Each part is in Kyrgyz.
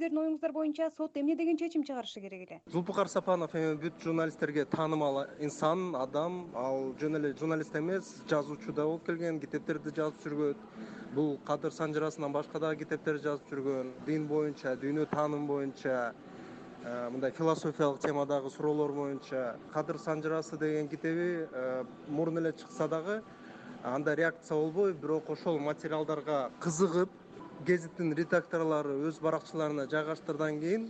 сиздердин оюңуздар боюнча сот эмне деген чечим чыгарышы керек эле? Зулпукар сапанов эми бүт журналисттерге таанымал инсан адам. Ал жөн эле журналист эмес жазуучу да болуп келген китептерди жазып жүргөн бул кадыр санжырасынан башка дагы китептерди жазып жүргөн дин боюнча дүйнө таанымы боюнча э, мындай философиялык темадагы суроолор боюнча. Кадыр санжырасы деген китеби э, мурун эле чыкса дагы андай реакция болбой бирок ошол материалдарга кызыгып гезиттин редакторлору өз баракчаларына жайгаштыргандан кийин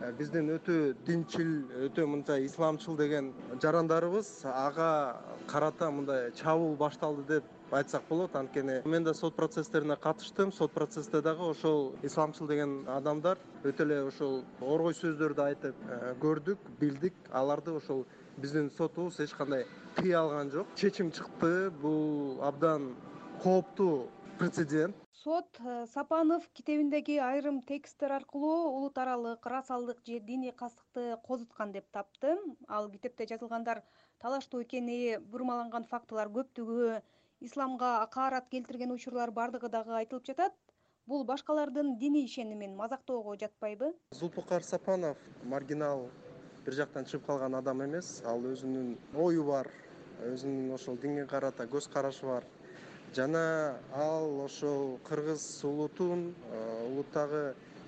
э, биздин өтө динчил өтө мынча исламчыл деген жарандарыбыз ага карата мындай чабуул башталды деп айтсак болот. Анткени мен да сот процесстерине катыштым. Сот процессте дагы ошол исламчыл деген адамдар өтө эле ошол оргой сөздөрдү айтып э, көрдүк билдик. Аларды ошол биздин сотубуз эч кандай тыя алган жок. Чечим чыкты. Бул абдан кооптуу прецедент сот э, сапанов китебиндеги айрым тексттер аркылуу улут аралык расалдык же диний кастыкты козуткан деп тапты. Ал китепте жазылгандар талаштуу экени бурмаланган фактылар көптүгү исламга акаарат келтирген учурлар баардыгы дагы айтылып жатат. Бул башкалардын диний ишенимин мазактоого жатпайбы? Зулпукар сапанов маргинал бир жактан чыгып калган адам эмес. Ал өзүнүн ою бар өзүнүн ошол динге карата көз карашы бар жана ал ошол кыргыз улутун э, улуттагы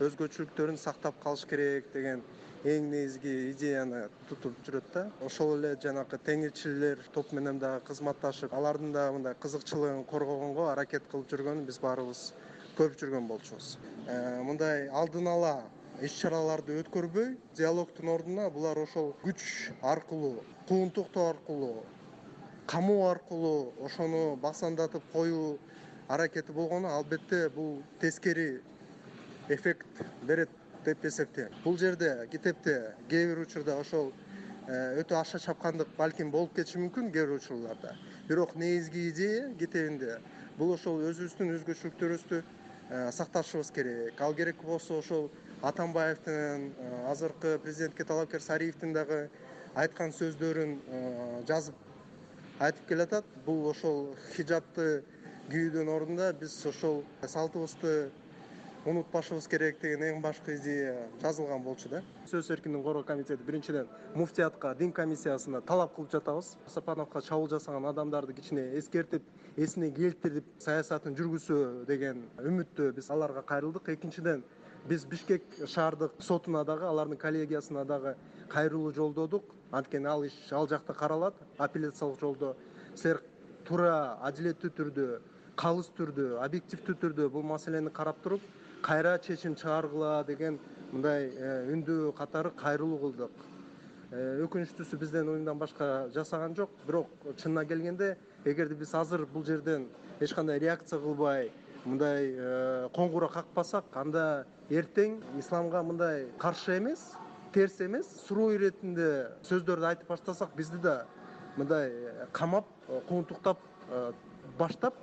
өзгөчөлүктөрүн сактап калыш керек деген эң негизги идеяны тутуп жүрөт да. Ошол эле жанакы теңирчилер топ менен дагы кызматташып алардын дагы мындай кызыкчылыгын коргогонго аракет кылып жүргөнүн биз баарыбыз көрүп жүргөн болчубуз. Э, мындай алдын ала иш чараларды өткөрбөй диалогдун ордуна булар ошол күч аркылуу куугунтуктоо аркылуу камоо аркылуу ошону басандатып коюу аракети болгону албетте бул тескери эффект берет деп эсептейм. Бул жерде китепте кээ бир учурда ошол э, өтө аша чапкандык балким болуп кетиши мүмкүн кээ бир учурларда бирок негизги идея китебинде бул ошол өзүбүздүн өзгөчөлүктөрүбүздү э, сакташыбыз керек. Ал керек болсо ошол атамбаевдин э, азыркы президентке талапкер сариевдин дагы айткан сөздөрүн жазып айтып келатат бул ошол хиджабты кийүүдүн ордуна биз ошол салтыбызды унутпашыбыз керек деген эң башкы идея жазылган болчу да. Сөз эркиндигин коргоо комитети биринчиден муфтиятка дин комиссиясына талап кылып жатабыз. Сапановго чабуул жасаган адамдарды кичине эскертип эсине келтирип саясатын жүргүзсө деген үмүттө биз аларга кайрылдык. Экинчиден биз бишкек шаардык сотуна дагы алардын коллегиясына дагы кайрылуу жолдодук анткени ал иш ал жакта каралат апелляциялык жолдо. Силер туура адилеттүү түрдө калыс түрдө объективдүү түрдө бул маселени карап туруп кайра чечим чыгаргыла деген мындай э, үндөө катары кайрылуу кылдык. Э, өкүнүчтүүсү бизден уюмдан башка жасаган жок бирок чынына келгенде эгерде биз азыр бул жерден эч кандай реакция кылбай мындай э, коңгуроо какпасак анда эртең исламга мындай каршы эмес терс эмес суроо иретинде сөздөрдү айтып баштасак бизди да мындай э, камап э, куугунтуктап э, баштап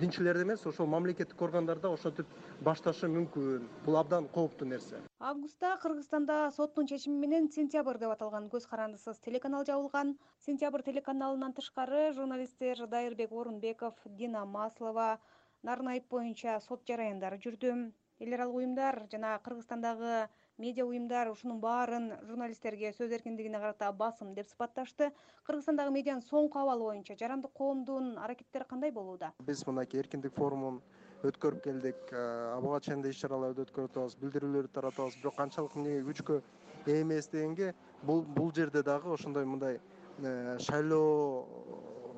динчилерди эмес ошол мамлекеттик органдар да ошентип башташы мүмкүн. Бул абдан кооптуу нерсе. Августта кыргызстанда соттун чечими менен сентябрь деп аталган көз карандысыз телеканал жабылган. Сентябрь телеканалынан тышкары журналисттер дайырбек орунбеков дина маслова нарын айып боюнча сот жараяндары жүрдү эл аралык уюмдар жана кыргызстандагы медиа уюмдар ушунун баарын журналисттерге сөз эркиндигине карата басым деп сыпатташты. Кыргызстандагы медианын соңку абалы боюнча жарандык коомдун аракеттери кандай болууда? Биз мынакей эркиндик форумун өткөрүп келдик. Э, буга чейин да иш чараларды өткөрүп атабыз билдирүүлөрдү таратабыз. Бирок канчалык эмнеге күчкө ээ эмес дегенге бул бул жерде дагы ошондой мындай э, шайлоо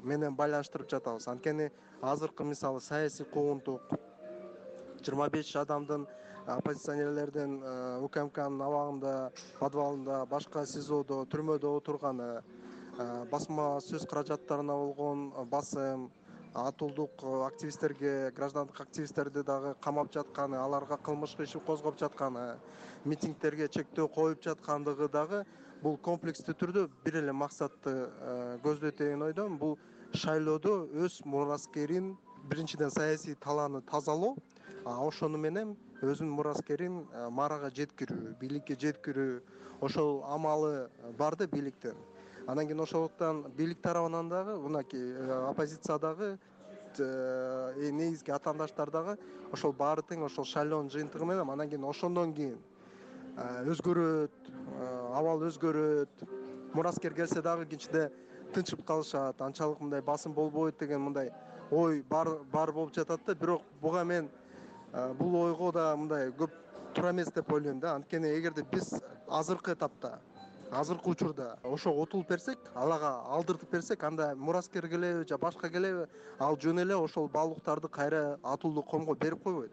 менен байланыштырып жатабыз. Анткени азыркы мисалы саясий куугунтук жыйырма беш адамдын оппозиционерлердин укмкнын абагында подвалында башка сизодо түрмөдө отурганы басма сөз каражаттарына болгон басым атуулдук активисттерге граждандык активисттерди дагы камап жатканы аларга кылмыш иш козгоп жатканы митингдерге чектөө коюп жаткандыгы дагы бул комплекстүү түрдө бир эле максатты көздөйт деген ойдомун бул шайлоодо өз мураскерин биринчиден саясий талааны тазалоо ошону менен өзүнүн мураскерин э, маарага жеткирүү бийликке жеткирүү ошол амалы бар да бийликтин анан кийин ошондуктан бийлик тарабынан дагы мынакей э, оппозиция дагы э, негизги атаандаштар дагы ошол баары тең ошол шайлоонун жыйынтыгы менен анан кийин ошондон кийин өзгөрөт абал өзгөрөт мураскер келсе дагы кичине тынчып калышат анчалык мындай басым болбойт деген мындай ой бар бар болуп жатат да. Бирок буга мен бул ойго да мындай көп туура эмес деп ойлойм да. Анткени эгерде биз азыркы этапта азыркы учурда ошого утулуп берсек ал ага алдыртып берсек анда мураскер келеби же башка келеби ал жөн эле ошол баалуулуктарды кайра атуулуу коомго берип койбойт